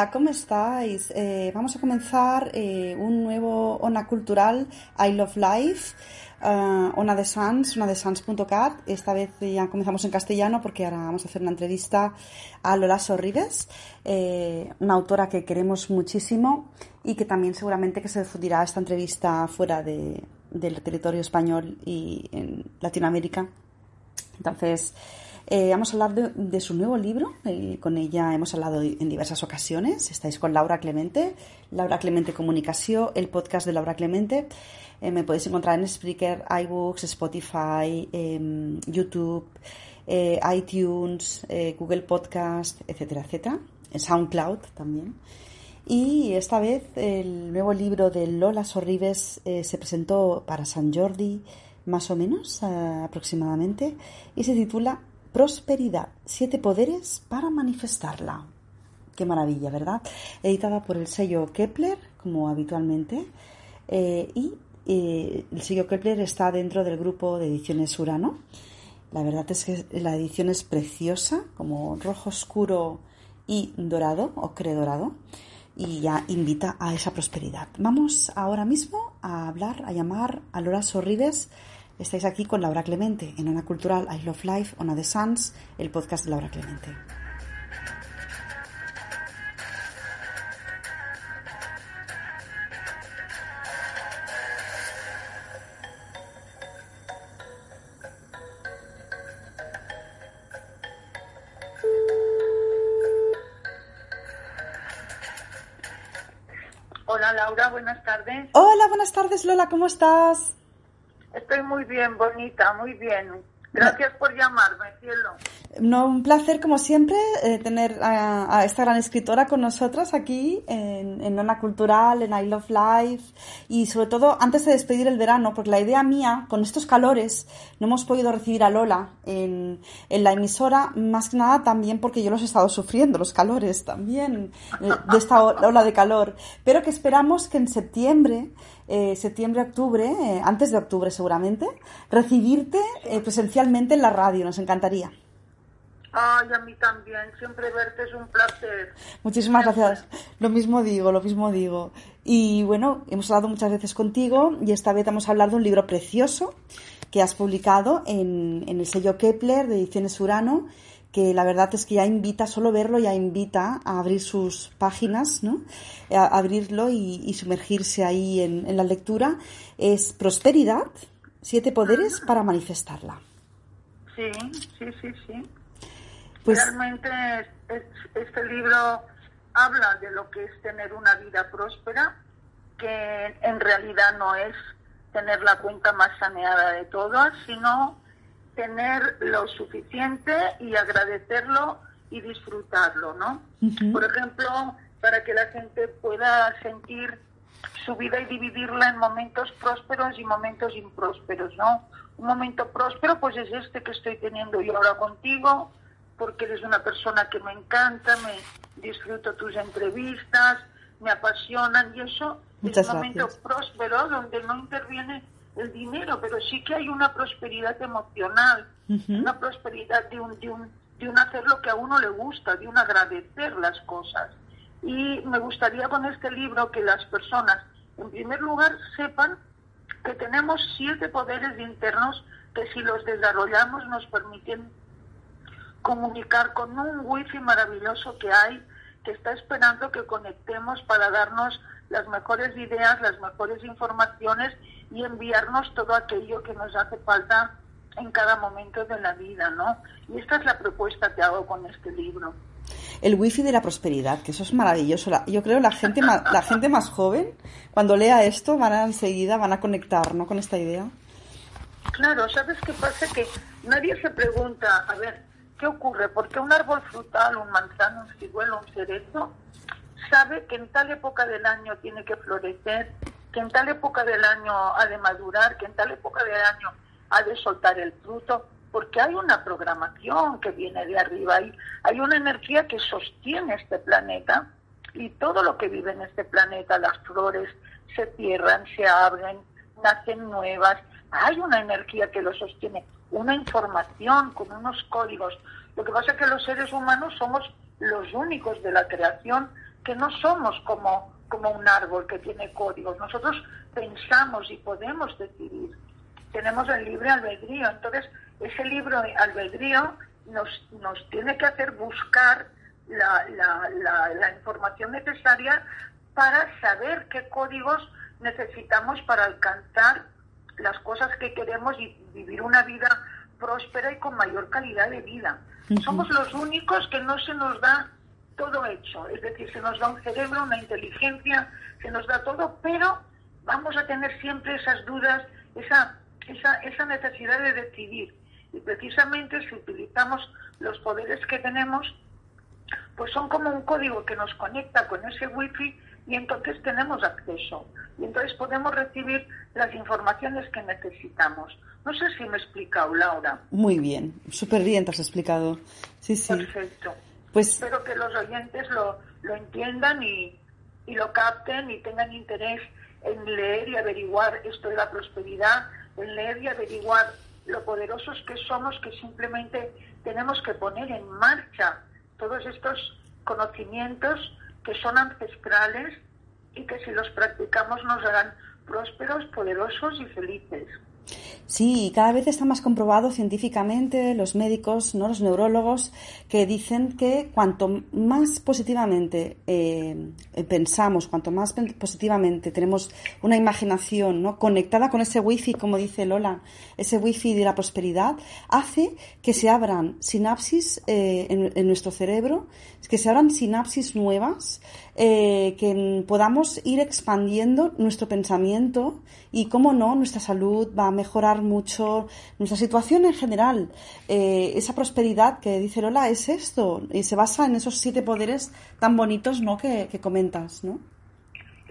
Hola, ¿cómo estáis? Eh, vamos a comenzar eh, un nuevo ONA cultural, I Love Life, uh, ONA de Sans, ONA de Sans.cat. Esta vez ya comenzamos en castellano porque ahora vamos a hacer una entrevista a Lola Sorribes, eh, una autora que queremos muchísimo y que también seguramente que se difundirá esta entrevista fuera de, del territorio español y en Latinoamérica. Entonces, eh, vamos a hablar de, su nuevo libro. Eh, con ella hemos hablado en diversas ocasiones. Estáis con Laura Clemente, Laura Clemente Comunicación, el podcast de Laura Clemente. Eh, me podéis encontrar en Spreaker, iBooks, Spotify, em, YouTube, iTunes, Google Podcast, etcétera, etcétera. En SoundCloud también. Y esta vez el nuevo libro de Lola Sorribes se presentó para San Jordi, más o menos aproximadamente, y se titula Prosperidad, siete poderes para manifestarla. Qué maravilla, ¿verdad? Editada por el sello Kepler, como habitualmente. Eh, y eh, el sello Kepler está dentro del grupo de ediciones Urano. La verdad es que la edición es preciosa, como rojo oscuro y dorado, ocre dorado, y ya invita a esa prosperidad. Vamos ahora mismo a hablar, a llamar a Lola Sorribes Estáis aquí con Laura Clemente en Ona Cultural I Love Life, Ona de Sans, el podcast de Laura Clemente. Hola Laura, buenas tardes. Hola, buenas tardes Lola, ¿cómo estás? Estoy muy bien, bonita, muy bien. Gracias por llamarme, cielo. No, un placer, como siempre, eh, tener a, esta gran escritora con nosotras aquí en, en Nona Cultural, en I Love Life y sobre todo antes de despedir el verano, porque la idea mía, con estos calores, no hemos podido recibir a Lola en, en la emisora, más que nada también porque yo los he estado sufriendo, los calores también, eh, de esta ola de calor, pero que esperamos que en septiembre eh, septiembre, octubre, eh, antes de octubre seguramente, recibirte eh, presencialmente en la radio. Nos encantaría. Ay, a mí también. Siempre verte es un placer. Muchísimas gracias. Lo mismo digo, lo mismo digo. Y bueno, hemos hablado muchas veces contigo y esta vez vamos a hablar de un libro precioso que has publicado en, en el sello Kepler de Ediciones Urano que la verdad es que ya invita, solo verlo ya invita a abrir sus páginas, ¿no? A abrirlo y, sumergirse ahí en, la lectura. Es Prosperidad, siete poderes para manifestarla. Sí, sí, sí, sí. Pues, Realmente este libro habla de lo que es tener una vida próspera, que en realidad no es tener la cuenta más saneada de todas, sino tener lo suficiente y agradecerlo y disfrutarlo, ¿no? Por ejemplo, para que la gente pueda sentir su vida y dividirla en momentos prósperos y momentos imprósperos, ¿no? Un momento próspero, pues es este que estoy teniendo yo ahora contigo, porque eres una persona que me encanta, me disfruto tus entrevistas, me apasionan y eso es un momento próspero donde no interviene el dinero, pero sí que hay una prosperidad emocional, una prosperidad de un, de, un, de un hacer lo que a uno le gusta, de un agradecer las cosas. Y me gustaría con este libro que las personas, en primer lugar, sepan que tenemos siete poderes internos que si los desarrollamos nos permiten comunicar con un wifi maravilloso que hay, que está esperando que conectemos para darnos las mejores ideas, las mejores informaciones y enviarnos todo aquello que nos hace falta en cada momento de la vida, ¿no? Y esta es la propuesta que hago con este libro. El wifi de la prosperidad, que eso es maravilloso. Yo creo la gente más, la gente más joven, cuando lea esto, van a enseguida, van a conectar, ¿no? Con esta idea. Claro, ¿sabes qué pasa? Que nadie se pregunta, a ver, ¿qué ocurre? ¿Por qué un árbol frutal, un manzano, un ciruelo, un cerezo, sabe que en tal época del año tiene que florecer que en tal época del año ha de madurar, que en tal época del año ha de soltar el fruto, porque hay una programación que viene de arriba, hay, hay una energía que sostiene este planeta y todo lo que vive en este planeta, las flores se cierran, se abren, nacen nuevas, hay una energía que lo sostiene, una información con unos códigos. Lo que pasa es que los seres humanos somos los únicos de la creación que no somos como, como un árbol que tiene códigos. Nosotros pensamos y podemos decidir. Tenemos el libre albedrío. Entonces, ese libre albedrío nos, nos tiene que hacer buscar la, la, la, información necesaria para saber qué códigos necesitamos para alcanzar las cosas que queremos y vivir una vida próspera y con mayor calidad de vida. Somos los únicos que no se nos da todo hecho, es decir, se nos da un cerebro, una inteligencia, se nos da todo, pero vamos a tener siempre esas dudas, esa, esa, esa necesidad de decidir. Y precisamente si utilizamos los poderes que tenemos, pues son como un código que nos conecta con ese wifi y entonces tenemos acceso. Y entonces podemos recibir las informaciones que necesitamos. No sé si me he explicado, Laura. Muy bien, súper bien te has explicado. Sí, sí. Perfecto. Pues... Espero que los oyentes lo, lo entiendan y, y lo capten y tengan interés en leer y averiguar esto de la prosperidad, en leer y averiguar lo poderosos que somos, que simplemente tenemos que poner en marcha todos estos conocimientos que son ancestrales y que si los practicamos nos harán prósperos, poderosos y felices. Sí, cada vez está más comprobado científicamente, los médicos, no los neurólogos, que dicen que cuanto más positivamente eh, pensamos, cuanto más positivamente tenemos una imaginación ¿no? conectada con ese wifi, como dice Lola, ese wifi de la prosperidad, hace que se abran sinapsis eh, en, nuestro cerebro, que se abran sinapsis nuevas, eh, que podamos ir expandiendo nuestro pensamiento y, cómo no, nuestra salud va a mejorar mucho, nuestra situación en general. Eh, esa prosperidad que dice Lola es esto y se basa en esos siete poderes tan bonitos ¿no? que, comentas, ¿no?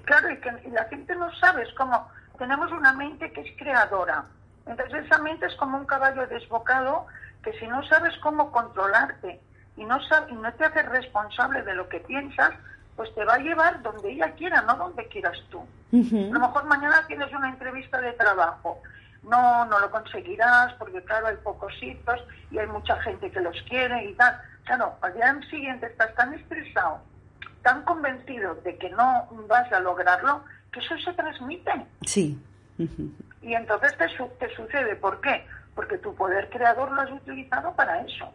Claro, y que la gente no sabe, es como tenemos una mente que es creadora. Entonces esa mente es como un caballo desbocado que si no sabes cómo controlarte y no, y no te haces responsable de lo que piensas, pues te va a llevar donde ella quiera, no donde quieras tú. A lo mejor mañana tienes una entrevista de trabajo. No, no lo conseguirás porque, claro, hay pocos hitos y hay mucha gente que los quiere y tal. Claro, al día siguiente estás tan estresado, tan convencido de que no vas a lograrlo, que eso se transmite. Sí. Y entonces te, te sucede. ¿Por qué? Porque tu poder creador lo has utilizado para eso.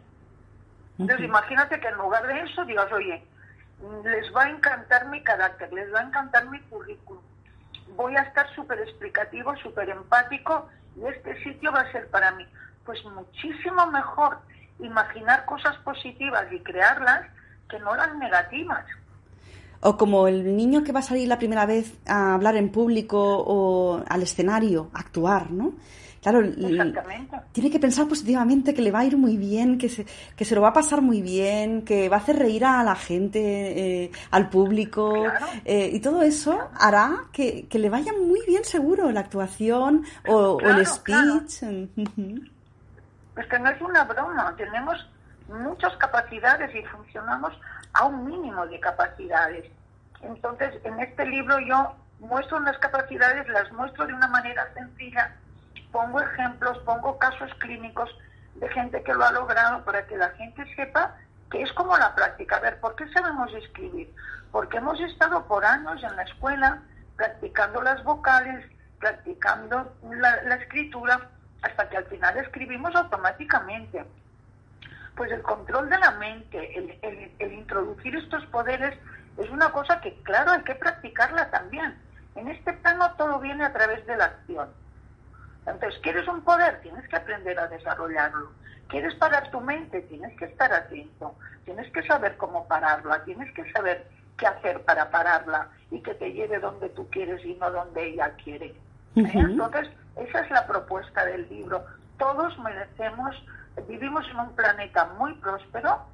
Entonces, imagínate que en lugar de eso digas, oye, les va a encantar mi carácter, les va a encantar mi currículum. Voy a estar súper explicativo, súper empático y este sitio va a ser para mí. Pues muchísimo mejor imaginar cosas positivas y crearlas que no las negativas. O como el niño que va a salir la primera vez a hablar en público o al escenario, actuar, ¿no? Claro, tiene que pensar positivamente que le va a ir muy bien, que se, que se lo va a pasar muy bien, que va a hacer reír a la gente, eh, al público, eh, y todo eso hará que, le vaya muy bien seguro la actuación o, el speech. Es que no es una broma, tenemos muchas capacidades y funcionamos a un mínimo de capacidades. Entonces, en este libro yo muestro unas capacidades, las muestro de una manera sencilla pongo ejemplos, pongo casos clínicos de gente que lo ha logrado para que la gente sepa que es como la práctica. A ver, ¿por qué sabemos escribir? Porque hemos estado por años en la escuela practicando las vocales, practicando la, escritura, hasta que al final escribimos automáticamente. Pues el control de la mente, el, introducir estos poderes, es una cosa que, claro, hay que practicarla también. En este plano todo viene a través de la acción. Entonces, ¿quieres un poder? Tienes que aprender a desarrollarlo. ¿Quieres parar tu mente? Tienes que estar atento. Tienes que saber cómo pararla. Tienes que saber qué hacer para pararla y que te lleve donde tú quieres y no donde ella quiere. ¿Eh? Entonces, esa es la propuesta del libro. Todos merecemos, vivimos en un planeta muy próspero,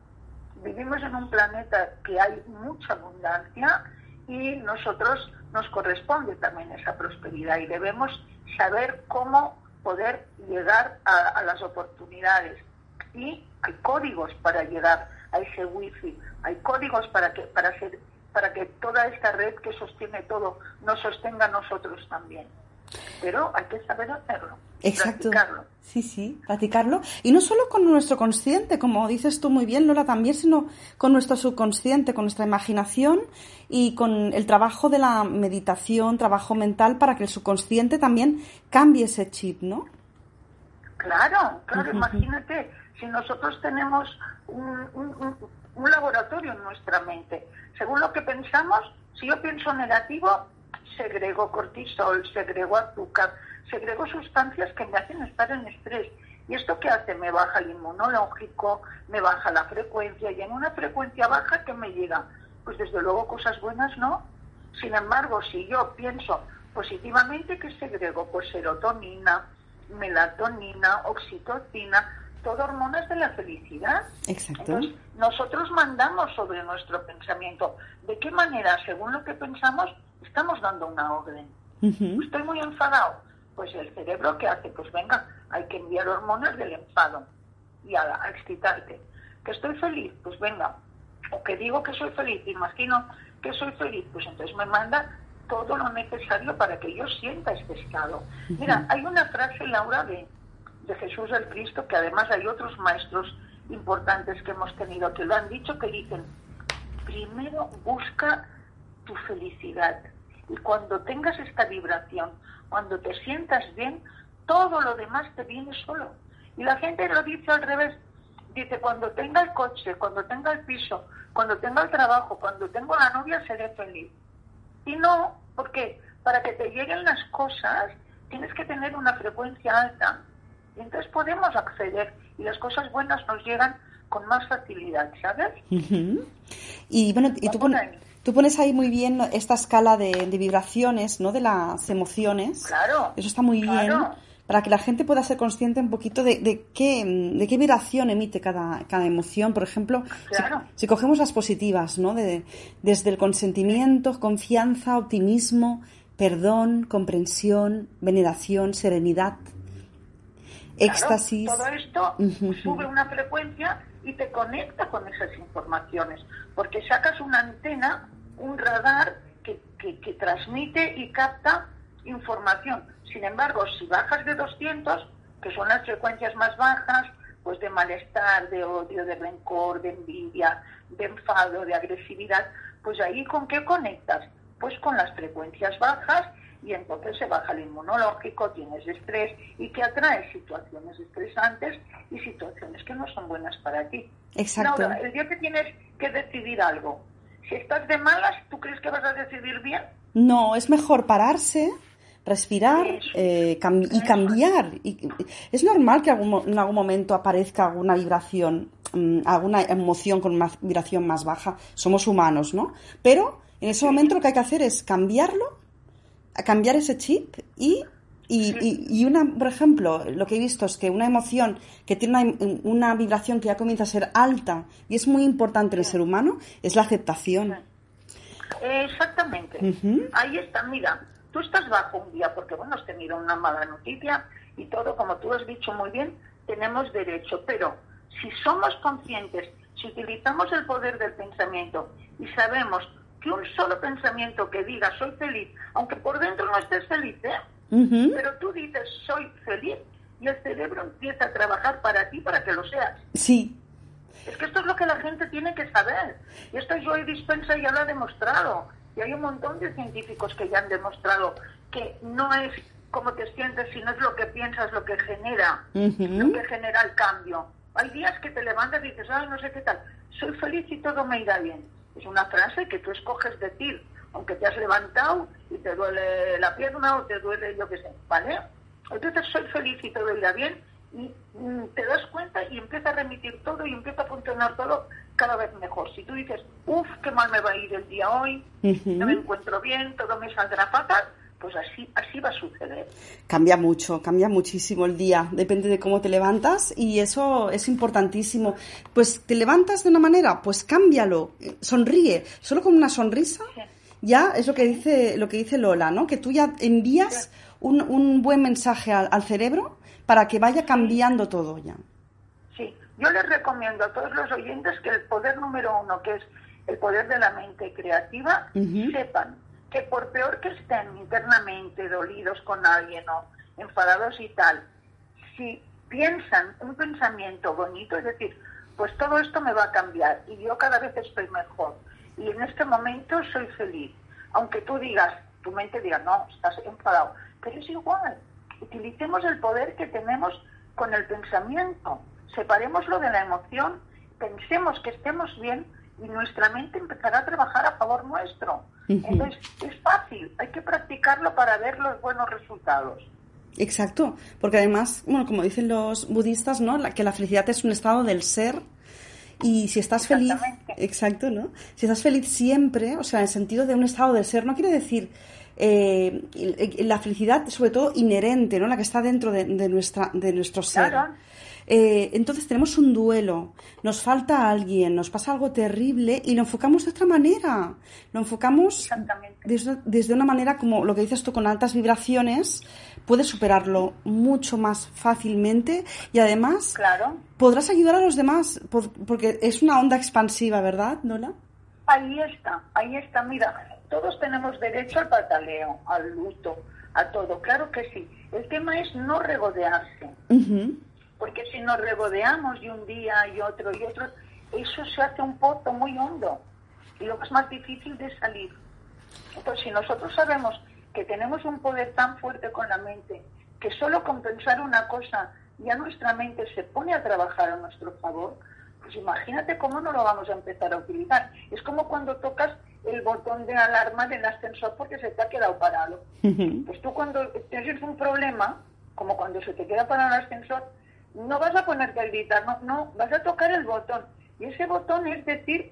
vivimos en un planeta que hay mucha abundancia y nosotros nos corresponde también esa prosperidad y debemos saber cómo poder llegar a, las oportunidades. Y hay códigos para llegar a ese wifi, hay códigos para que, para hacer, para que toda esta red que sostiene todo nos sostenga a nosotros también. Pero hay que saber hacerlo. Exacto. Sí, sí, practicarlo. Y no solo con nuestro consciente, como dices tú muy bien, Lola, también, sino con nuestro subconsciente, con nuestra imaginación y con el trabajo de la meditación, trabajo mental, para que el subconsciente también cambie ese chip, ¿no? Claro, claro, imagínate, si nosotros tenemos un, un laboratorio en nuestra mente, según lo que pensamos, si yo pienso negativo, segrego cortisol, segrego azúcar, segrego sustancias que me hacen estar en estrés. ¿Y esto qué hace? Me baja el inmunológico, me baja la frecuencia y en una frecuencia baja ¿qué me llega? Pues desde luego cosas buenas no. Sin embargo, si yo pienso positivamente, ¿qué segrego? Pues serotonina, melatonina, oxitocina, todo hormonas de la felicidad. Exacto. Entonces, nosotros mandamos sobre nuestro pensamiento. ¿De qué manera? Según lo que pensamos, estamos dando una orden. Estoy muy enfadado pues el cerebro ¿qué hace? Pues venga, hay que enviar hormonas del enfado y a, excitarte. ¿Que estoy feliz? Pues venga. O que digo que soy feliz, imagino que soy feliz, pues entonces me manda todo lo necesario para que yo sienta este estado. Mira, hay una frase, Laura, de, de Jesús el Cristo, que además hay otros maestros importantes que hemos tenido que lo han dicho, que dicen, primero busca tu felicidad. Y cuando tengas esta vibración, cuando te sientas bien, todo lo demás te viene solo. Y la gente lo dice al revés. Dice, cuando tenga el coche, cuando tenga el piso, cuando tenga el trabajo, cuando tengo la novia, seré feliz. Y no, porque para que te lleguen las cosas, tienes que tener una frecuencia alta. Y entonces podemos acceder y las cosas buenas nos llegan con más facilidad, ¿sabes? Y bueno, y tú pones, Tú pones ahí muy bien esta escala de, vibraciones, ¿no? De las emociones. Claro. Eso está muy bien para que la gente pueda ser consciente un poquito de, qué, de qué vibración emite cada, cada emoción. Por ejemplo, si, cogemos las positivas, ¿no? De, desde el consentimiento, confianza, optimismo, perdón, comprensión, veneración, serenidad, éxtasis. Todo esto sube una frecuencia y te conecta con esas informaciones, porque sacas una antena, un radar que, que, transmite y capta información. Sin embargo, si bajas de 200, que son las frecuencias más bajas, pues de malestar, de odio, de rencor, de envidia, de enfado, de agresividad, pues ahí con qué conectas? Pues con las frecuencias bajas y entonces se baja el inmunológico, tienes estrés y que atrae situaciones estresantes y situaciones que no son buenas para ti. Exacto. el día que tienes que decidir algo, si estás de malas, ¿tú crees que vas a decidir bien? No, es mejor pararse, respirar eh, y cambiar. Y, es normal que en algún momento aparezca alguna vibración, mm, alguna emoción con una vibración más baja. Somos humanos, ¿no? Pero en ese momento lo que hay que hacer es cambiarlo a cambiar ese chip y, y, y, una, por ejemplo, lo que he visto es que una emoción que tiene una, una vibración que ya comienza a ser alta y es muy importante en el ser humano es la aceptación. Exactamente. Ahí está, mira, tú estás bajo un día porque, bueno, has tenido una mala noticia y todo, como tú has dicho muy bien, tenemos derecho, pero si somos conscientes, si utilizamos el poder del pensamiento y sabemos que un solo pensamiento que diga soy feliz, aunque por dentro no estés feliz, ¿eh? pero tú dices soy feliz y el cerebro empieza a trabajar para ti para que lo seas. Sí. Es que esto es lo que la gente tiene que saber. Y esto Joy Dispensa ya lo ha demostrado. Y hay un montón de científicos que ya han demostrado que no es como te sientes, sino es lo que piensas, lo que genera, lo que genera el cambio. Hay días que te levantas y dices, ay, no sé qué tal, soy feliz y todo me irá bien. Es una frase que tú escoges decir, aunque te has levantado y te duele la pierna o te duele yo qué sé, ¿vale? Entonces soy feliz y todo irá bien y mm, te das cuenta y empieza a remitir todo y empieza a funcionar todo cada vez mejor. Si tú dices, uff, qué mal me va a ir el día hoy, no me encuentro bien, todo me saldrá fatal, pues así, así va a suceder. Cambia mucho, cambia muchísimo el día, depende de cómo te levantas y eso es importantísimo. Pues te levantas de una manera, pues cámbialo, sonríe, solo con una sonrisa. Ya es lo que dice lo que dice Lola, ¿no? Que tú ya envías un, un, buen mensaje al, cerebro para que vaya cambiando todo ya. Sí, yo les recomiendo a todos los oyentes que el poder número uno, que es el poder de la mente creativa, sepan que por peor que estén internamente dolidos con alguien o enfadados y tal, si piensan un pensamiento bonito, es decir, pues todo esto me va a cambiar y yo cada vez estoy mejor y en este momento soy feliz. Aunque tú digas, tu mente diga, no, estás enfadado, pero es igual. Utilicemos el poder que tenemos con el pensamiento, separémoslo de la emoción, pensemos que estemos bien y nuestra mente empezará a trabajar a favor nuestro. Entonces, es fácil, hay que practicarlo para ver los buenos resultados. Exacto, porque además, bueno, como dicen los budistas, ¿no? que la felicidad es un estado del ser y si estás feliz, exacto, ¿no? Si estás feliz siempre, o sea, en el sentido de un estado del ser, no quiere decir eh, la felicidad, sobre todo inherente, ¿no? La que está dentro de, nuestra, de nuestro ser. Eh, entonces tenemos un duelo, nos falta alguien, nos pasa algo terrible y lo enfocamos de otra manera. Lo enfocamos desde, desde, una manera como lo que dices tú con altas vibraciones, puedes superarlo mucho más fácilmente y además podrás ayudar a los demás porque es una onda expansiva, ¿verdad, Nola? Ahí está, ahí está. Mira, todos tenemos derecho al pataleo, al luto, a todo. Claro que sí. El tema es no regodearse. Porque si nos regodeamos de un día y otro y otro, eso se hace un pozo muy hondo. Y lo que es más difícil de salir. Entonces, si nosotros sabemos que tenemos un poder tan fuerte con la mente, que solo con pensar una cosa ya nuestra mente se pone a trabajar a nuestro favor, pues imagínate cómo no lo vamos a empezar a utilizar. Es como cuando tocas el botón de alarma del ascensor porque se te ha quedado parado. Pues tú cuando tienes un problema, como cuando se te queda parado el ascensor, no vas a ponerte a gritar, no, no, vas a tocar el botón. Y ese botón es decir,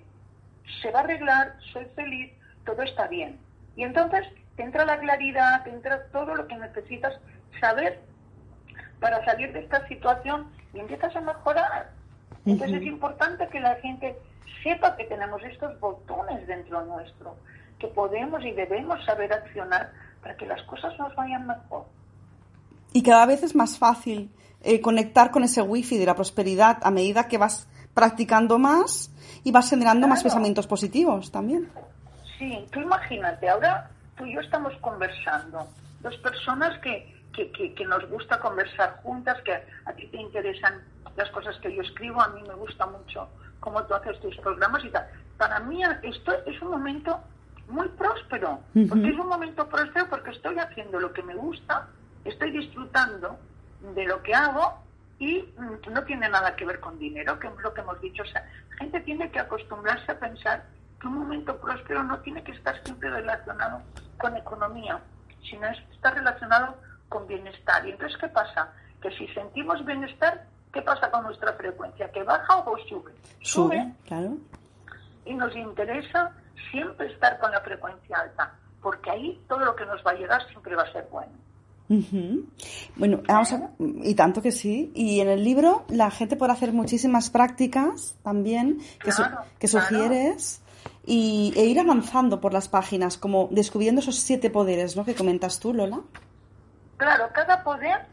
se va a arreglar, soy feliz, todo está bien. Y entonces te entra la claridad, te entra todo lo que necesitas saber para salir de esta situación y empiezas a mejorar. Entonces es importante que la gente sepa que tenemos estos botones dentro nuestro, que podemos y debemos saber accionar para que las cosas nos vayan mejor. Y cada vez es más fácil eh, conectar con ese wifi de la prosperidad a medida que vas practicando más y vas generando más pensamientos positivos también. Sí, tú imagínate, ahora tú y yo estamos conversando, dos personas que, que, nos gusta conversar juntas, que a ti te interesan las cosas que yo escribo, a mí me gusta mucho cómo tú haces tus programas y tal. Para mí esto es un momento muy próspero, porque es un momento próspero porque estoy haciendo lo que me gusta, estoy disfrutando de lo que hago y mm, no tiene nada que ver con dinero, que es lo que hemos dicho. O sea, la gente tiene que acostumbrarse a pensar que un momento próspero no tiene que estar siempre relacionado con economía, sino está relacionado con bienestar. Y entonces, ¿qué pasa? Que si sentimos bienestar, ¿qué pasa con nuestra frecuencia? ¿Que baja o sube? Sube, claro. Y nos interesa siempre estar con la frecuencia alta, porque ahí todo lo que nos va a llegar siempre va a ser bueno. Bueno, vamos y tanto que sí. Y en el libro la gente puede hacer muchísimas prácticas también que, que sugieres y, e ir avanzando por las páginas, como descubriendo esos siete poderes, ¿no? Que comentas tú, Lola. Claro, cada poder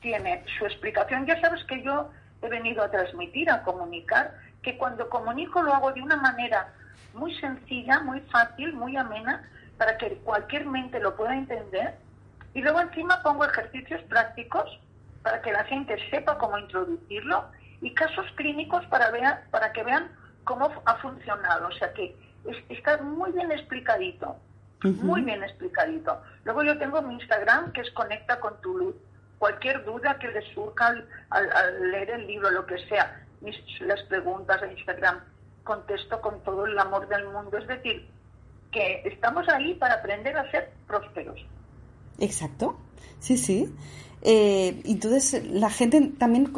tiene su explicación. Ya sabes que yo he venido a transmitir, a comunicar, que cuando comunico lo hago de una manera muy sencilla, muy fácil, muy amena, para que cualquier mente lo pueda entender. Y luego encima pongo ejercicios prácticos para que la gente sepa cómo introducirlo y casos clínicos para, ver, para que vean cómo ha funcionado. O sea que está muy bien explicadito, muy bien explicadito. Luego yo tengo mi Instagram que es Conecta con tu luz. Cualquier duda que les surja al, leer el libro, lo que sea, mis, las preguntas en Instagram, contesto con todo el amor del mundo. Es decir, que estamos ahí para aprender a ser prósperos. Exacto, sí, sí. Eh, entonces la gente también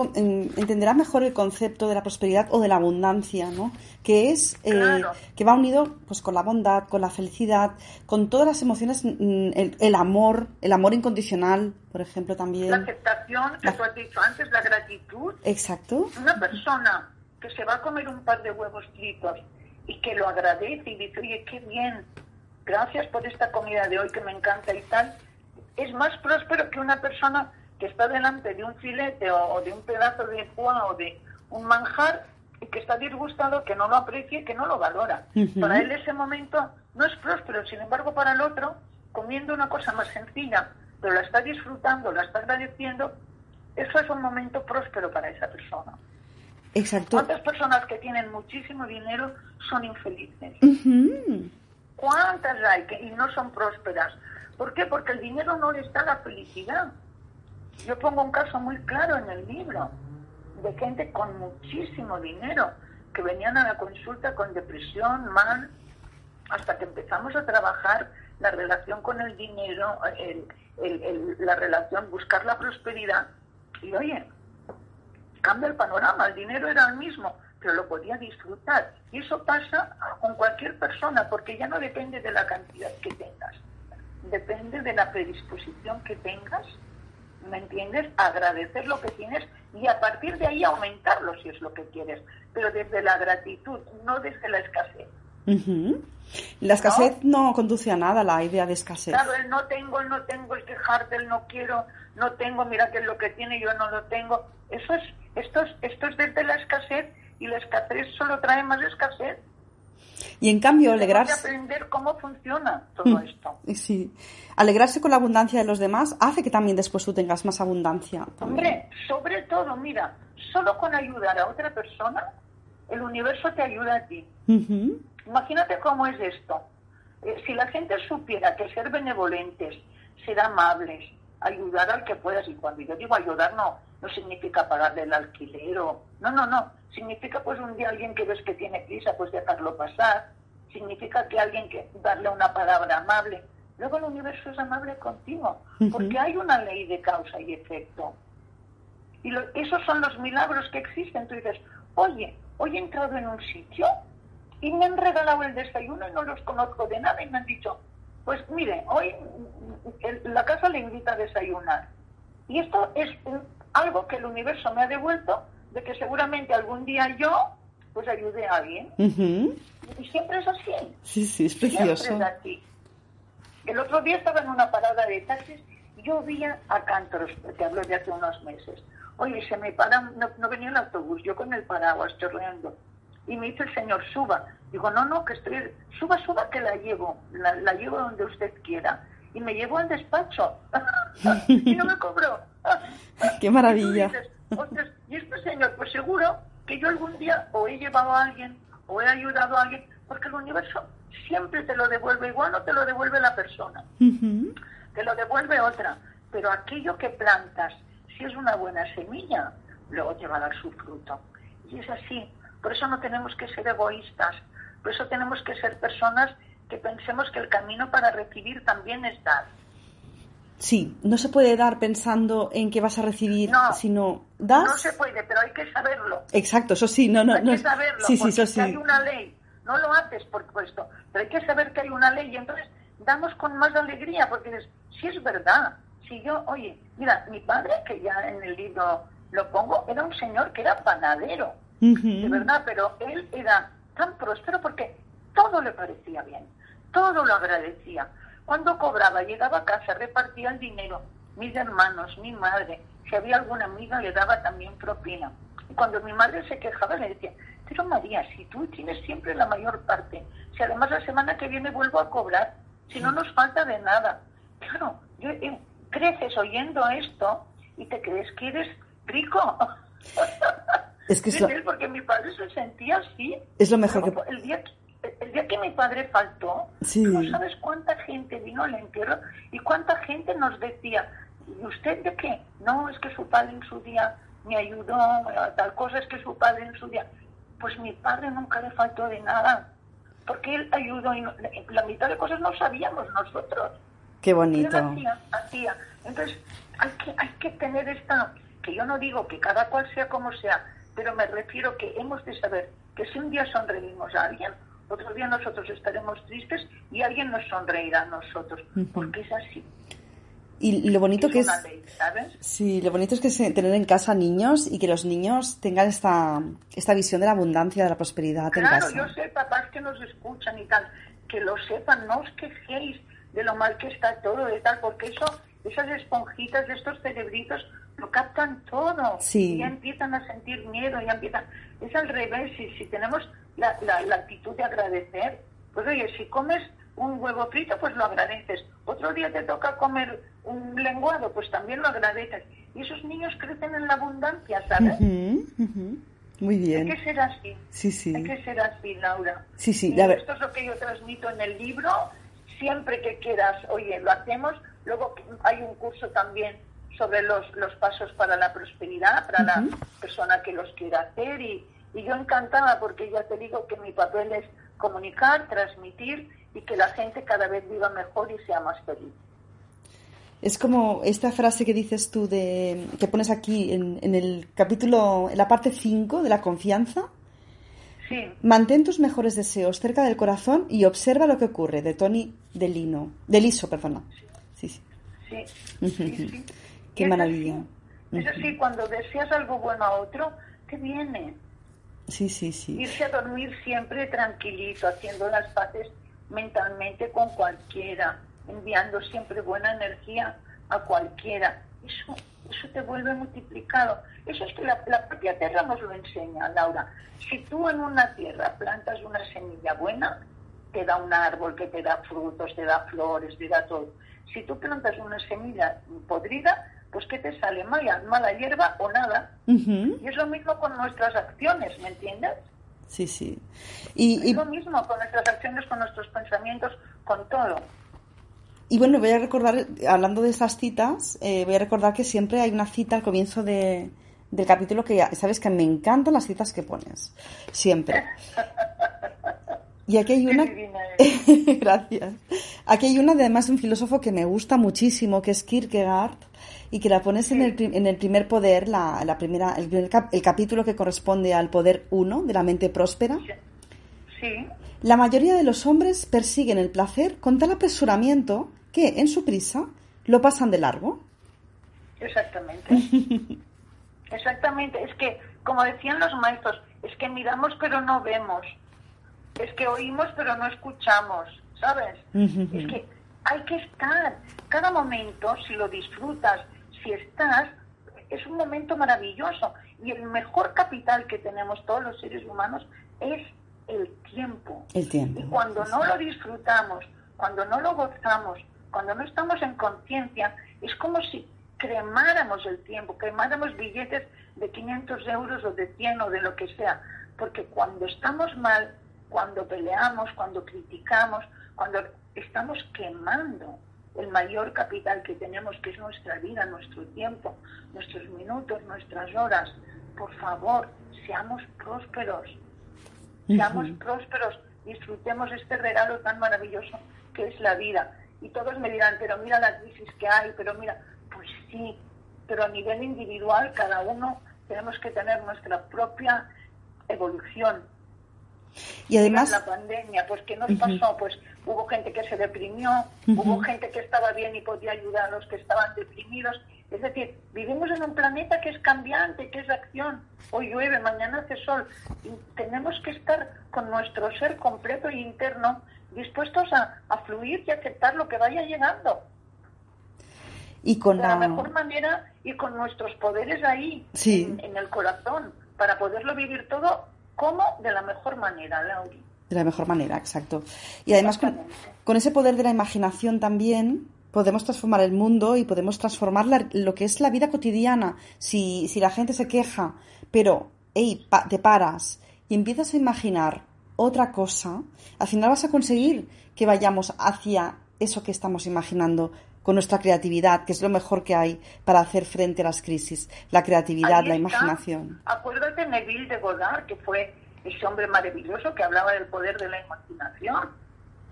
entenderá mejor el concepto de la prosperidad o de la abundancia, ¿no? Que es eh, que va unido pues con la bondad, con la felicidad, con todas las emociones, mm, el, amor, el amor incondicional, por ejemplo, también. La aceptación que tú has dicho antes, la gratitud. Exacto. Una persona que se va a comer un par de huevos fritos y que lo agradece y dice, oye, qué bien, gracias por esta comida de hoy que me encanta y tal es más próspero que una persona que está delante de un filete o, de un pedazo de foie o de un manjar y que está disgustado, que no lo aprecie, que no lo valora. Para él ese momento no es próspero, sin embargo para el otro, comiendo una cosa más sencilla, pero la está disfrutando, la está agradeciendo, eso es un momento próspero para esa persona. Exacto. ¿Cuántas personas que tienen muchísimo dinero son infelices? ¿Cuántas hay que, y no son prósperas? ¿Por qué? Porque el dinero no les da la felicidad. Yo pongo un caso muy claro en el libro de gente con muchísimo dinero que venían a la consulta con depresión, mal, hasta que empezamos a trabajar la relación con el dinero, la relación, buscar la prosperidad. Y oye, cambia el panorama, el dinero era el mismo, pero lo podía disfrutar. Y eso pasa con cualquier persona, porque ya no depende de la cantidad que tengas, depende de la predisposición que tengas, ¿me entiendes? Agradecer lo que tienes y a partir de ahí aumentarlo si es lo que quieres, pero desde la gratitud, no desde la escasez. La escasez ¿No? conduce a nada, la idea de escasez. Claro, el no tengo, el no tengo, el quejarte, el no quiero, no tengo, mira que es lo que tiene, yo no lo tengo. Eso es, esto es, esto es desde la escasez y la escasez solo trae más escasez. Y en cambio, alegrarse. aprender cómo funciona todo mm, esto. Sí. Alegrarse con la abundancia de los demás hace que también después tú tengas más abundancia. Hombre, sobre todo, mira, solo con ayudar a otra persona, el universo te ayuda a ti. Imagínate cómo es esto. Eh, si la gente supiera que ser benevolentes, ser amables, ayudar al que puedas, y cuando yo digo ayudar no, no significa pagarle el alquiler o... No, no, no. Significa pues un día alguien que ves que tiene prisa, pues dejarlo pasar. Significa que alguien que darle una palabra amable. Luego el universo es amable contigo, porque hay una ley de causa y efecto. Y esos son los milagros que existen. Tú dices, oye, hoy he entrado en un sitio y me han regalado el desayuno y no los conozco de nada y me han dicho, pues mire, hoy la casa le invita a desayunar. Y esto es algo que el universo me ha devuelto de que seguramente algún día yo pues ayude a alguien. Y siempre es así. Sí, sí, es precioso. Siempre es así. El otro día estaba en una parada de taxis y yo vi a Cantoros, te hablo de hace unos meses. Oye, se me para, no, no venía el autobús, yo con el paraguas chorreando y me dice el señor, suba. Digo, no, no, que estoy, suba, suba, que la llevo, la, llevo donde usted quiera. Y me llevo al despacho y no me cobró. ¡Qué maravilla! Y, este señor, pues seguro que yo algún día o he llevado a alguien o he ayudado a alguien, porque el universo siempre te lo devuelve, igual no te lo devuelve la persona, te lo devuelve otra, pero aquello que plantas, si es una buena semilla, luego te va a dar su fruto. Y es así, por eso no tenemos que ser egoístas, por eso tenemos que ser personas que pensemos que el camino para recibir también es dar. Sí, no se puede dar pensando en que vas a recibir, sino das. No se puede, pero hay que saberlo. Exacto, eso sí, no, no. Hay que saberlo, sí, sí, hay una ley. No lo haces por supuesto, pero hay que saber que hay una ley y entonces damos con más alegría porque dices, si es verdad, si yo, oye, mira, mi padre, que ya en el libro lo pongo, era un señor que era panadero de verdad, pero él era tan próspero porque todo le parecía bien, todo lo agradecía. Cuando cobraba, llegaba a casa, repartía el dinero, mis hermanos, mi madre, si había alguna amiga le daba también propina. Y cuando mi madre se quejaba le decía, pero María, si tú tienes siempre la mayor parte, si además la semana que viene vuelvo a cobrar, si no nos falta de nada. Claro, yo, eh, creces oyendo esto y te crees que eres rico. Es que porque mi padre se sentía así. Es lo mejor que... El día, el día que mi padre faltó, no sabes cuánta gente vino al entierro y cuánta gente nos decía, ¿y usted de qué? No, es que su padre en su día me ayudó, tal cosa es que su padre en su día... Pues mi padre nunca le faltó de nada, porque él ayudó y la mitad de cosas no sabíamos nosotros. Qué bonito. hacía, hacía. Entonces, hay que, hay que tener esta, que yo no digo que cada cual sea como sea, pero me refiero que hemos de saber que si un día sonreímos a alguien, otro día nosotros estaremos tristes y alguien nos sonreirá a nosotros, porque es así. Y lo bonito es que es, ¿sabes? sí, lo bonito es que tener en casa niños y que los niños tengan esta, esta visión de la abundancia, de la prosperidad en casa. Claro, yo sé papás que nos escuchan y tal, que lo sepan, no os quejéis de lo mal que está todo y tal, porque eso, esas esponjitas de estos cerebritos lo captan todo. Y ya empiezan a sentir miedo, ya empiezan. Es al revés, si, si tenemos la, la, actitud de agradecer, pues oye, si comes un huevo frito, pues lo agradeces. Otro día te toca comer un lenguado, pues también lo agradeces. Y esos niños crecen en la abundancia, ¿sabes? Muy bien. Hay que ser así. Sí, sí. Hay que ser así, Laura. Sí, sí. Esto es lo que yo transmito en el libro. Siempre que quieras, oye, lo hacemos. Luego hay un curso también sobre los, los pasos para la prosperidad, para la persona que los quiera hacer. Y, y yo encantada porque ya te digo que mi papel es comunicar, transmitir y que la gente cada vez viva mejor y sea más feliz. Es como esta frase que dices tú de que pones aquí en, en el capítulo, en la parte 5 de la confianza. Sí. Mantén tus mejores deseos cerca del corazón y observa lo que ocurre, de Tony Delino, Deliso, perdona. Sí, sí. Sí, sí, sí. Qué maravilla. Es así, cuando deseas algo bueno a otro, te viene. Sí, sí, sí. Irse a dormir siempre tranquilito, haciendo las paces mentalmente con cualquiera, enviando siempre buena energía a cualquiera. Eso, eso te vuelve multiplicado. Eso es que la, la propia tierra nos lo enseña, Laura. Si tú en una tierra plantas una semilla buena, te da un árbol que te da frutos, te da flores, te da todo. Si tú plantas una semilla podrida, pues ¿qué te sale? Mala, mala hierba o nada. Y es lo mismo con nuestras acciones, ¿me entiendes? Sí, sí. Y, es lo mismo con nuestras acciones, con nuestros pensamientos, con todo. Y bueno, voy a recordar, hablando de esas citas, eh, voy a recordar que siempre hay una cita al comienzo de, del capítulo que ya sabes que me encantan las citas que pones. Siempre. Y aquí hay una. Gracias. Aquí hay una, además, de un filósofo que me gusta muchísimo, que es Kierkegaard, y que la pones en, el, en el primer poder, la, la primera, el, el, capítulo que corresponde al poder uno de la mente próspera. Sí. La mayoría de los hombres persiguen el placer con tal apresuramiento que, en su prisa, lo pasan de largo. Exactamente. Exactamente. Es que, como decían los maestros, es que miramos pero no vemos. Es que oímos pero no escuchamos, ¿sabes? Es que hay que estar. Cada momento, si lo disfrutas, si estás, es un momento maravilloso. Y el mejor capital que tenemos todos los seres humanos es el tiempo. El tiempo. Y cuando no lo disfrutamos, cuando no lo gozamos, cuando no estamos en conciencia, es como si cremáramos el tiempo, cremáramos billetes de 500 euros o de 100 o de lo que sea. Porque cuando estamos mal, cuando peleamos, cuando criticamos, cuando estamos quemando el mayor capital que tenemos, que es nuestra vida, nuestro tiempo, nuestros minutos, nuestras horas. Por favor, seamos prósperos, seamos prósperos, disfrutemos este regalo tan maravilloso que es la vida. Y todos me dirán, pero mira la crisis que hay, pero mira, pues sí, pero a nivel individual cada uno tenemos que tener nuestra propia evolución. Y además... La pandemia, pues ¿qué nos pasó? Pues hubo gente que se deprimió, hubo gente que estaba bien y podía ayudar a los que estaban deprimidos. Es decir, vivimos en un planeta que es cambiante, que es acción. Hoy llueve, mañana hace sol. Y tenemos que estar con nuestro ser completo e interno dispuestos a, fluir y aceptar lo que vaya llegando. Y con de la... mejor manera y con nuestros poderes ahí, sí. en, el corazón, para poderlo vivir todo como de la mejor manera, Lauri. De la mejor manera, exacto. Y además con, ese poder de la imaginación también podemos transformar el mundo y podemos transformar lo que es la vida cotidiana. Si, si la gente se queja, pero hey, te paras y empiezas a imaginar otra cosa, al final vas a conseguir que vayamos hacia eso que estamos imaginando con nuestra creatividad, que es lo mejor que hay para hacer frente a las crisis, la creatividad, la imaginación. Acuérdate Neville de Godard, que fue ese hombre maravilloso que hablaba del poder de la imaginación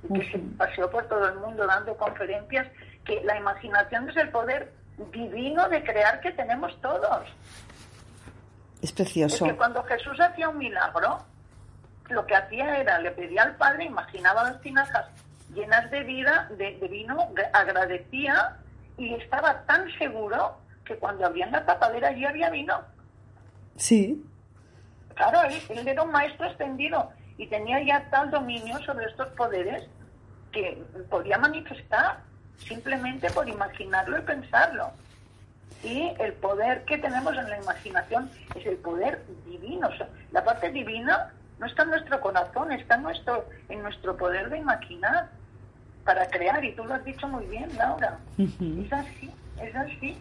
y que se paseó por todo el mundo dando conferencias, que la imaginación es el poder divino de crear que tenemos todos. Es precioso. Es que cuando Jesús hacía un milagro, lo que hacía era, le pedía al Padre, imaginaba las tinajas llenas de vida, de, vino, agradecía y estaba tan seguro que cuando abrían la tapadera allí había vino. Sí. Claro, él, era un maestro extendido y tenía ya tal dominio sobre estos poderes que podía manifestar simplemente por imaginarlo y pensarlo. Y el poder que tenemos en la imaginación es el poder divino. la parte divina no está en nuestro corazón, está en nuestro, en nuestro poder de imaginar. para crear, y tú lo has dicho muy bien, Laura. Es así, es así.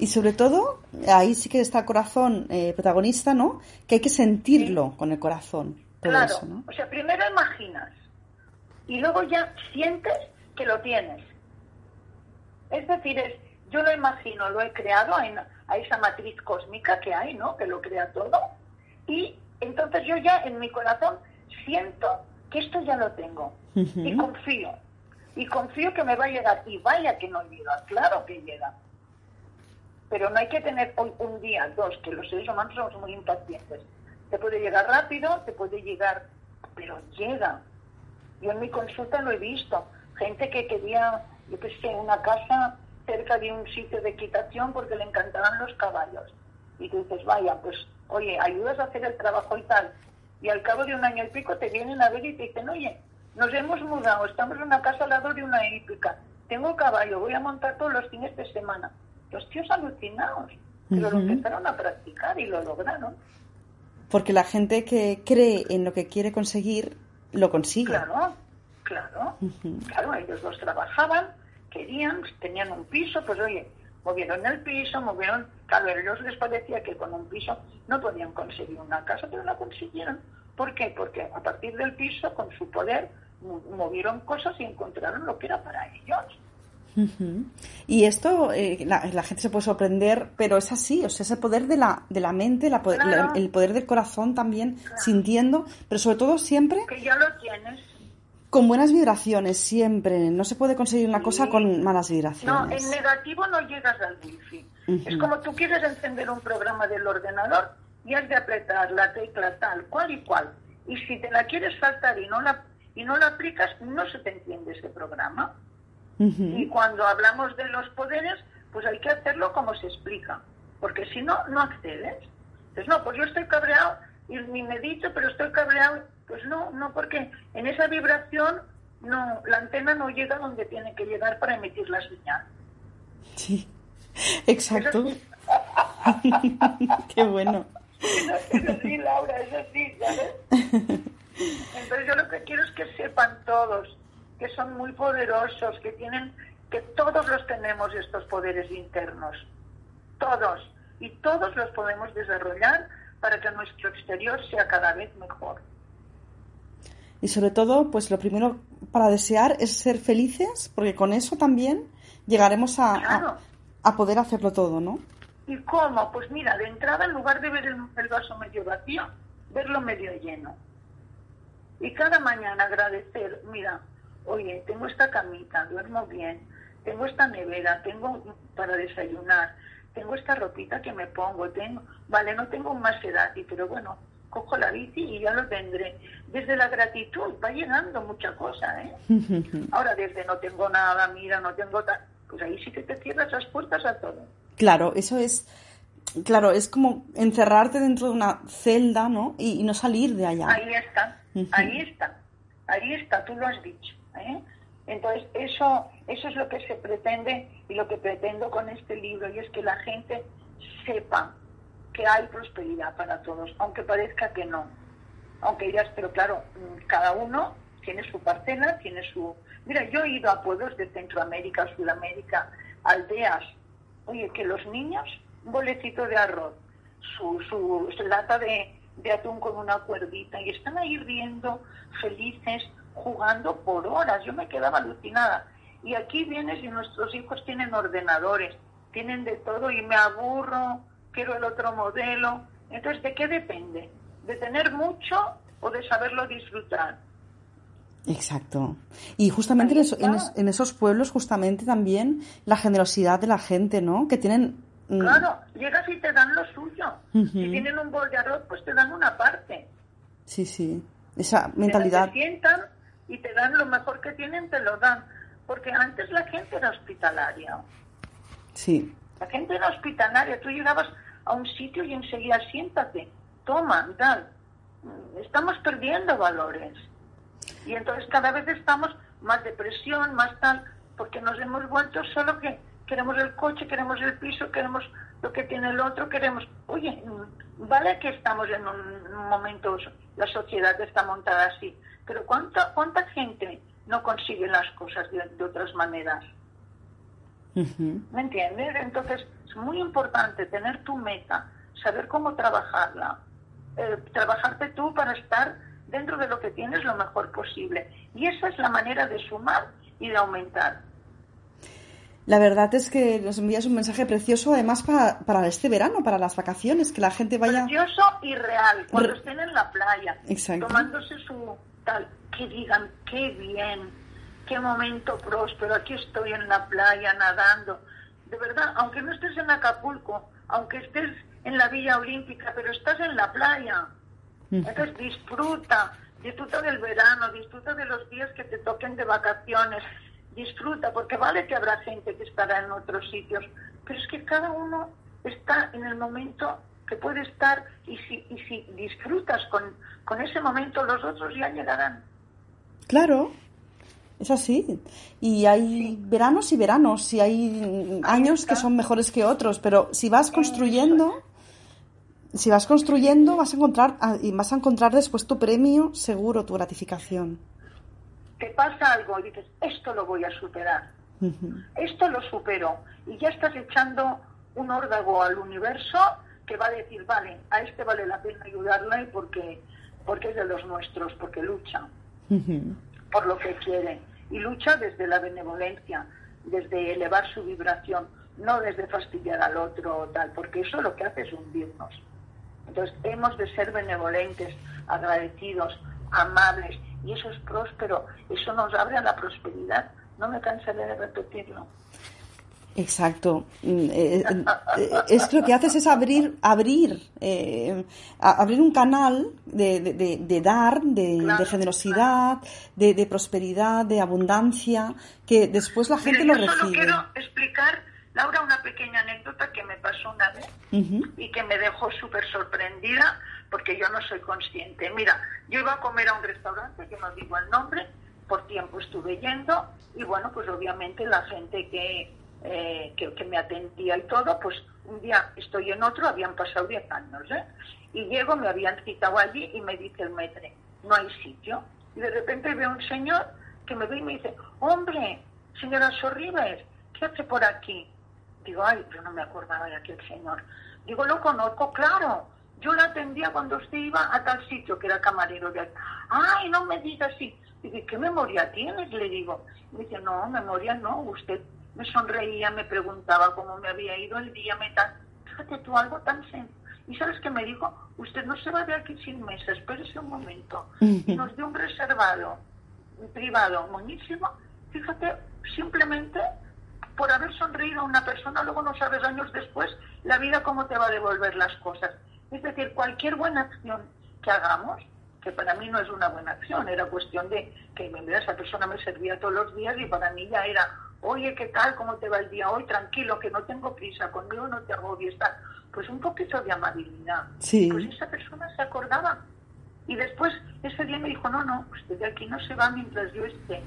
Y sobre todo, ahí sí que está el corazón eh, protagonista, ¿no? Que hay que sentirlo con el corazón. claro, o sea, primero imaginas y luego ya sientes que lo tienes. Es decir, es, yo lo imagino, lo he creado a esa matriz cósmica que hay, ¿no? Que lo crea todo. Y entonces yo ya en mi corazón siento que esto ya lo tengo. Y confío. Y confío que me va a llegar. Y vaya que no llega, claro que llega pero no hay que tener hoy un día, dos, que los seres humanos somos muy impacientes. Te puede llegar rápido, te puede llegar, pero llega. Yo en mi consulta lo he visto. Gente que quería, yo qué sé, una casa cerca de un sitio de equitación porque le encantaban los caballos. Y tú dices, vaya, pues, oye, ayudas a hacer el trabajo y tal. Y al cabo de un año y pico te vienen a ver y te dicen, oye, nos hemos mudado, estamos en una casa al lado de una hípica. Tengo caballo, voy a montar todos los fines de semana los tíos alucinados, pero lo empezaron a practicar y lo lograron. Porque la gente que cree en lo que quiere conseguir, lo consigue. Claro, claro. Claro, ellos los trabajaban, querían, tenían un piso, pues oye, movieron el piso, movieron... Claro, a ellos les parecía que con un piso no podían conseguir una casa, pero la consiguieron. ¿Por qué? Porque a partir del piso, con su poder, movieron cosas y encontraron lo que era para ellos. Y esto, eh, la, gente se puede sorprender, pero es así, o sea, es el poder de la, de la mente, el poder del corazón también, sintiendo, pero sobre todo siempre... Que ya lo tienes. Con buenas vibraciones, siempre. No se puede conseguir una cosa con malas vibraciones. No, en negativo no llegas al wifi. Es como tú quieres encender un programa del ordenador y has de apretar la tecla tal, cual y cual. Y si te la quieres saltar y no la, y no la aplicas, no se te entiende ese programa. Y cuando hablamos de los poderes, pues hay que hacerlo como se explica, porque si no, no accedes. Entonces, no, pues yo estoy cabreado y me medito, pero estoy cabreado. Pues no, no, porque en esa vibración no, la antena no llega donde tiene que llegar para emitir la señal. Sí, exacto. Qué bueno. Es así, Laura, es así, ¿sabes? Entonces yo lo que quiero es que sepan todos que son muy poderosos, que tienen, que todos los tenemos estos poderes internos, todos, y todos los podemos desarrollar para que nuestro exterior sea cada vez mejor. Y sobre todo, pues lo primero para desear es ser felices, porque con eso también llegaremos a, a, poder hacerlo todo, ¿no? ¿Y cómo? Pues mira, de entrada, en lugar de ver el vaso medio vacío, verlo medio lleno. Y cada mañana agradecer, mira, oye, tengo esta camita, duermo bien, tengo esta nevera, tengo para desayunar, tengo esta ropita que me pongo, tengo, vale, no tengo un Maserati, pero bueno, cojo la bici y ya lo tendré. Desde la gratitud va llegando mucha cosa, ¿eh? Ahora, desde no tengo nada, mira, no tengo tal, pues ahí sí que te cierras las puertas a todo. Claro, eso es, claro, es como encerrarte dentro de una celda, ¿no? Y, no salir de allá. Ahí está, ahí está, ahí está, tú lo has dicho. ¿Eh? Entonces, eso, eso es lo que se pretende y lo que pretendo con este libro, y es que la gente sepa que hay prosperidad para todos, aunque parezca que no. Aunque dirás, pero claro, mm, cada uno tiene su parcela, tiene su... Mira, yo he ido a pueblos de Centroamérica, Sudamérica, aldeas. Oye, que los niños, un bolecito de arroz, su, su, su lata de, de atún con una cuerdita, y están ahí riendo, felices, jugando por horas. Yo me quedaba alucinada. Y aquí vienes y nuestros hijos tienen ordenadores, tienen de todo y me aburro, quiero el otro modelo. Entonces, ¿de qué depende? ¿De tener mucho o de saberlo disfrutar? Exacto. Y justamente en, esos pueblos, justamente también la generosidad de la gente, ¿no? Que tienen... Mm, claro, llegas y te dan lo suyo. Si tienen un bol de arroz, pues te dan una parte. Sí, sí. Esa mentalidad. Se sientan y te dan lo mejor que tienen, te lo dan. Porque antes la gente era hospitalaria. Sí. La gente era hospitalaria. Tú llegabas a un sitio y enseguida siéntate, toma, tal. Estamos perdiendo valores. Y entonces cada vez estamos más depresión, más tal, porque nos hemos vuelto solo que queremos el coche, queremos el piso, queremos lo que tiene el otro, queremos... Oye, vale que estamos en un momento, la sociedad está montada así, pero ¿cuánta, cuánta gente no consigue las cosas de, otras maneras. ¿Me entiendes? Entonces es muy importante tener tu meta, saber cómo trabajarla, eh, trabajarte tú para estar dentro de lo que tienes lo mejor posible. Y esa es la manera de sumar y de aumentar. La verdad es que nos envías un mensaje precioso, además para, este verano, para las vacaciones, que la gente vaya. Precioso y real, cuando estén en la playa, tomándose su tal, que digan, qué bien, qué momento próspero, aquí estoy en la playa nadando. De verdad, aunque no estés en Acapulco, aunque estés en la Villa Olímpica, pero estás en la playa. Entonces disfruta, disfruta del verano, disfruta de los días que te toquen de vacaciones, disfruta, porque vale que habrá gente que estará en otros sitios, pero es que cada uno está en el momento que puede estar y si, y si disfrutas con, con ese momento, los otros ya llegarán. Claro, es así. Y hay veranos y veranos, y hay años que son mejores que otros, pero si vas construyendo, si vas construyendo, vas a encontrar ah, y vas a encontrar después tu premio seguro, tu gratificación. Te pasa algo y dices, esto lo voy a superar, esto lo supero, y ya estás echando un órdago al universo que va a decir, vale, a este vale la pena ayudarle porque, porque es de los nuestros, porque lucha por lo que quiere, y lucha desde la benevolencia, desde elevar su vibración, no desde fastidiar al otro o tal, porque eso lo que hace es hundirnos. Entonces, hemos de ser benevolentes, agradecidos, amables, y eso es próspero, eso nos abre a la prosperidad. No me cansaré de repetirlo. Exacto. Mm, eh, eh, es lo que haces es abrir, abrir, eh, abrir un canal de, de, dar, de, generosidad, de, prosperidad, de abundancia, que después la gente lo recibe. Solo quiero explicar, Laura, una pequeña anécdota que me pasó una vez y que me dejó súper sorprendida porque yo no soy consciente. Mira, yo iba a comer a un restaurante, que no digo el nombre, por tiempo estuve yendo y bueno, pues obviamente la gente que, eh, que, me atendía y todo, pues un día estoy en otro, habían pasado 10 años, ¿eh? Y llego, me habían citado allí y me dice el metre, no hay sitio. Y de repente veo un señor que me ve y me dice, hombre, señora Sorribes, ¿qué hace por aquí? Digo, ay, yo no me acordaba de aquel señor. Digo, lo conozco, claro, yo la atendía cuando usted iba a tal sitio que era camarero de Ay, no me diga así. Dice, ¿qué memoria tienes? Le digo. Me dice, no, memoria no. Usted me sonreía, me preguntaba cómo me había ido el día, me tal. Fíjate tú, algo tan sencillo. ¿Y sabes qué me dijo? Usted no se va de aquí sin mesa, espérese un momento. Y nos dio un reservado, un privado, buenísimo. Fíjate, simplemente por haber sonreído a una persona, luego no sabes años después la vida cómo te va a devolver las cosas. Es decir, cualquier buena acción que hagamos, que para mí no es una buena acción, era cuestión de que esa persona me servía todos los días y para mí ya era, oye, ¿qué tal? ¿Cómo te va el día hoy? Tranquilo, que no tengo prisa, conmigo no te agobies, tal. Pues un poquito de amabilidad. Sí. Pues esa persona se acordaba. Y después ese día me dijo, no, no, usted de aquí no se va mientras yo esté.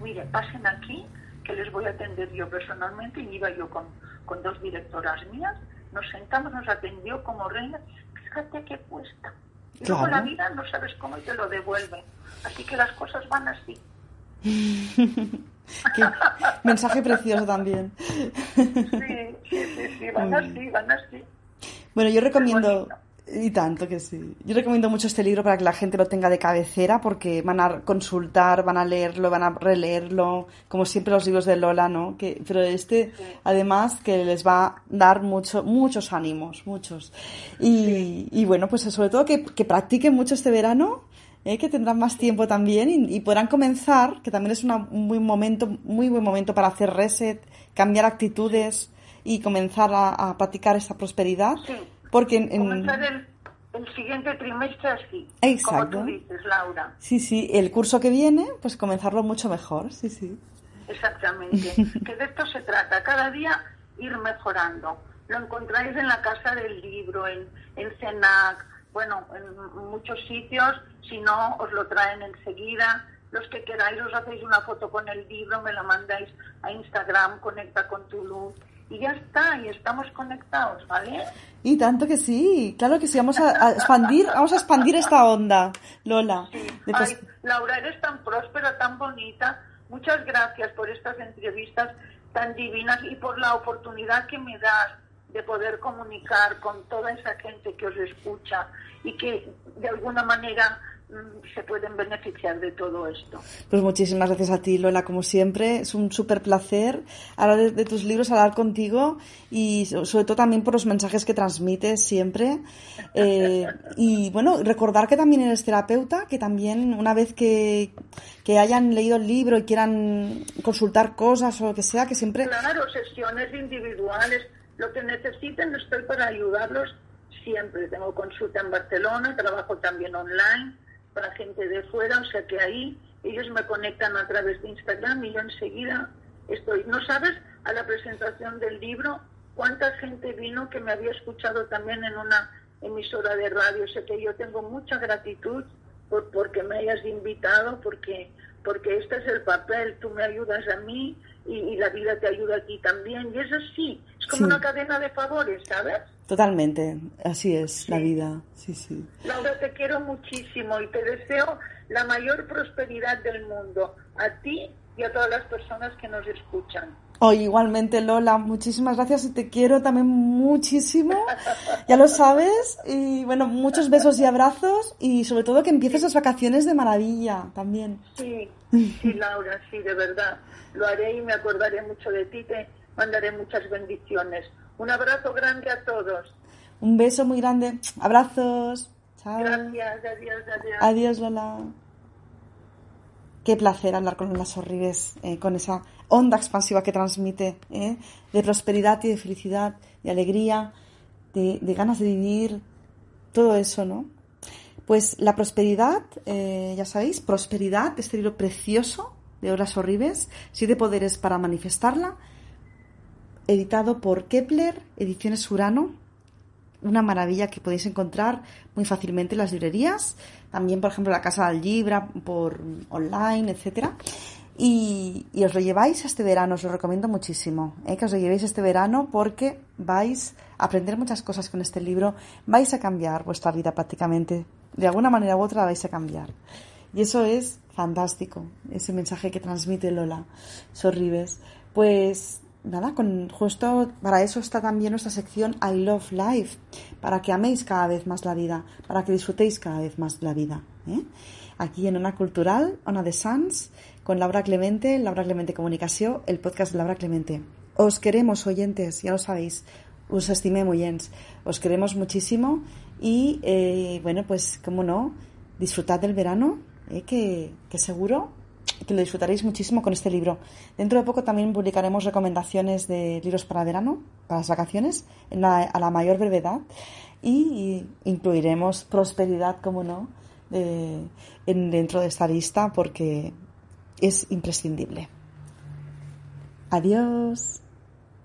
Mire, pasen aquí, que les voy a atender yo personalmente. Y iba yo con, con dos directoras mías, nos sentamos, nos atendió como reina fíjate qué cuesta. Y luego la vida no sabes cómo te lo devuelve. Así que las cosas van así. mensaje precioso también. sí, sí, sí, sí, van así, van así. Bueno, yo recomiendo y tanto que sí. Yo recomiendo mucho este libro para que la gente lo tenga de cabecera porque van a consultar, van a leerlo, van a releerlo, como siempre los libros de Lola, ¿no? Que, pero este, además, que les va a dar mucho, muchos ánimos, muchos. Y, y bueno, pues sobre todo que, que practiquen mucho este verano, ¿eh? que tendrán más tiempo también y, podrán comenzar, que también es una, un buen momento, muy buen momento para hacer reset, cambiar actitudes y comenzar a, a practicar esa prosperidad. Porque en, Comenzar el, el, siguiente trimestre así. Exacto. Como tú dices, Laura. Sí, sí. El curso que viene, pues comenzarlo mucho mejor. Sí, sí. Exactamente. que de esto se trata. Cada día ir mejorando. Lo encontráis en la Casa del Libro, en, en CENAC, bueno, en muchos sitios. Si no, os lo traen enseguida. Los que queráis, os hacéis una foto con el libro, me la mandáis a Instagram, conecta con tu luz y ya está, y estamos conectados, ¿vale? Y tanto que sí, claro que sí, vamos a, expandir, vamos a expandir esta onda, Lola. Laura, eres tan próspera, tan bonita. Muchas gracias por estas entrevistas tan divinas y por la oportunidad que me das de poder comunicar con toda esa gente que os escucha y que de alguna manera mm, se pueden beneficiar de todo esto. Pues muchísimas gracias a ti, Lola, como siempre. Es un súper placer hablar de, tus libros, hablar contigo y sobre todo también por los mensajes que transmites siempre. Eh, y bueno, recordar que también eres terapeuta, que también una vez que, que hayan leído el libro y quieran consultar cosas o lo que sea, que siempre... Claro, sesiones individuales lo que necesiten estoy para ayudarlos siempre. Tengo consulta en Barcelona, trabajo también online para gente de fuera, o sea que ahí ellos me conectan a través de Instagram y yo enseguida estoy. ¿No sabes? A la presentación del libro, cuánta gente vino que me había escuchado también en una emisora de radio. O sea que yo tengo mucha gratitud por porque me hayas invitado, porque porque este es el papel, tú me ayudas a mí y, la vida te ayuda a ti también. Y eso sí, es como una cadena de favores, ¿sabes? Totalmente, así es la vida, sí, sí. Laura, te quiero muchísimo y te deseo la mayor prosperidad del mundo, a ti y a todas las personas que nos escuchan. Oh, igualmente, Lola, muchísimas gracias y te quiero también muchísimo. Ya lo sabes. Y bueno, muchos besos y abrazos y sobre todo que empieces las vacaciones de maravilla también. Sí, sí, Laura, sí, de verdad. Lo haré y me acordaré mucho de ti. Te mandaré muchas bendiciones. Un abrazo grande a todos. Un beso muy grande. Abrazos. Chao. Gracias, adiós, adiós. Adiós, Lola. Qué placer hablar con Lola Sorribes, eh, con esa onda expansiva que transmite, ¿eh? de prosperidad y de felicidad, de alegría, de, ganas de vivir, todo eso, ¿no? Pues la prosperidad, eh, ya sabéis, prosperidad, este libro precioso de Horas Horribles, siete poderes para manifestarla, editado por Kepler, Ediciones Urano, una maravilla que podéis encontrar muy fácilmente en las librerías, también por ejemplo la Casa del Libra, por online, etcétera. Y, os lo lleváis este verano, os lo recomiendo muchísimo, ¿eh? que os lo llevéis este verano porque vais a aprender muchas cosas con este libro, vais a cambiar vuestra vida prácticamente, de alguna manera u otra la vais a cambiar. Y eso es fantástico, ese mensaje que transmite Lola Sorribes. Pues nada, con justo para eso está también nuestra sección I Love Life, para que améis cada vez más la vida, para que disfrutéis cada vez más la vida. ¿eh? Aquí en Ona Cultural, Ona de Sans, con Laura Clemente, Laura Clemente Comunicación, el podcast de Laura Clemente. Os queremos, oyentes, ya lo sabéis, os estimé muy bien, os queremos muchísimo y, eh, bueno, pues, cómo no, disfrutad del verano, eh, que, seguro que lo disfrutaréis muchísimo con este libro. Dentro de poco también publicaremos recomendaciones de libros para verano, para las vacaciones, a la mayor brevedad y incluiremos prosperidad, como no, en, dentro de esta lista porque es imprescindible. Adiós.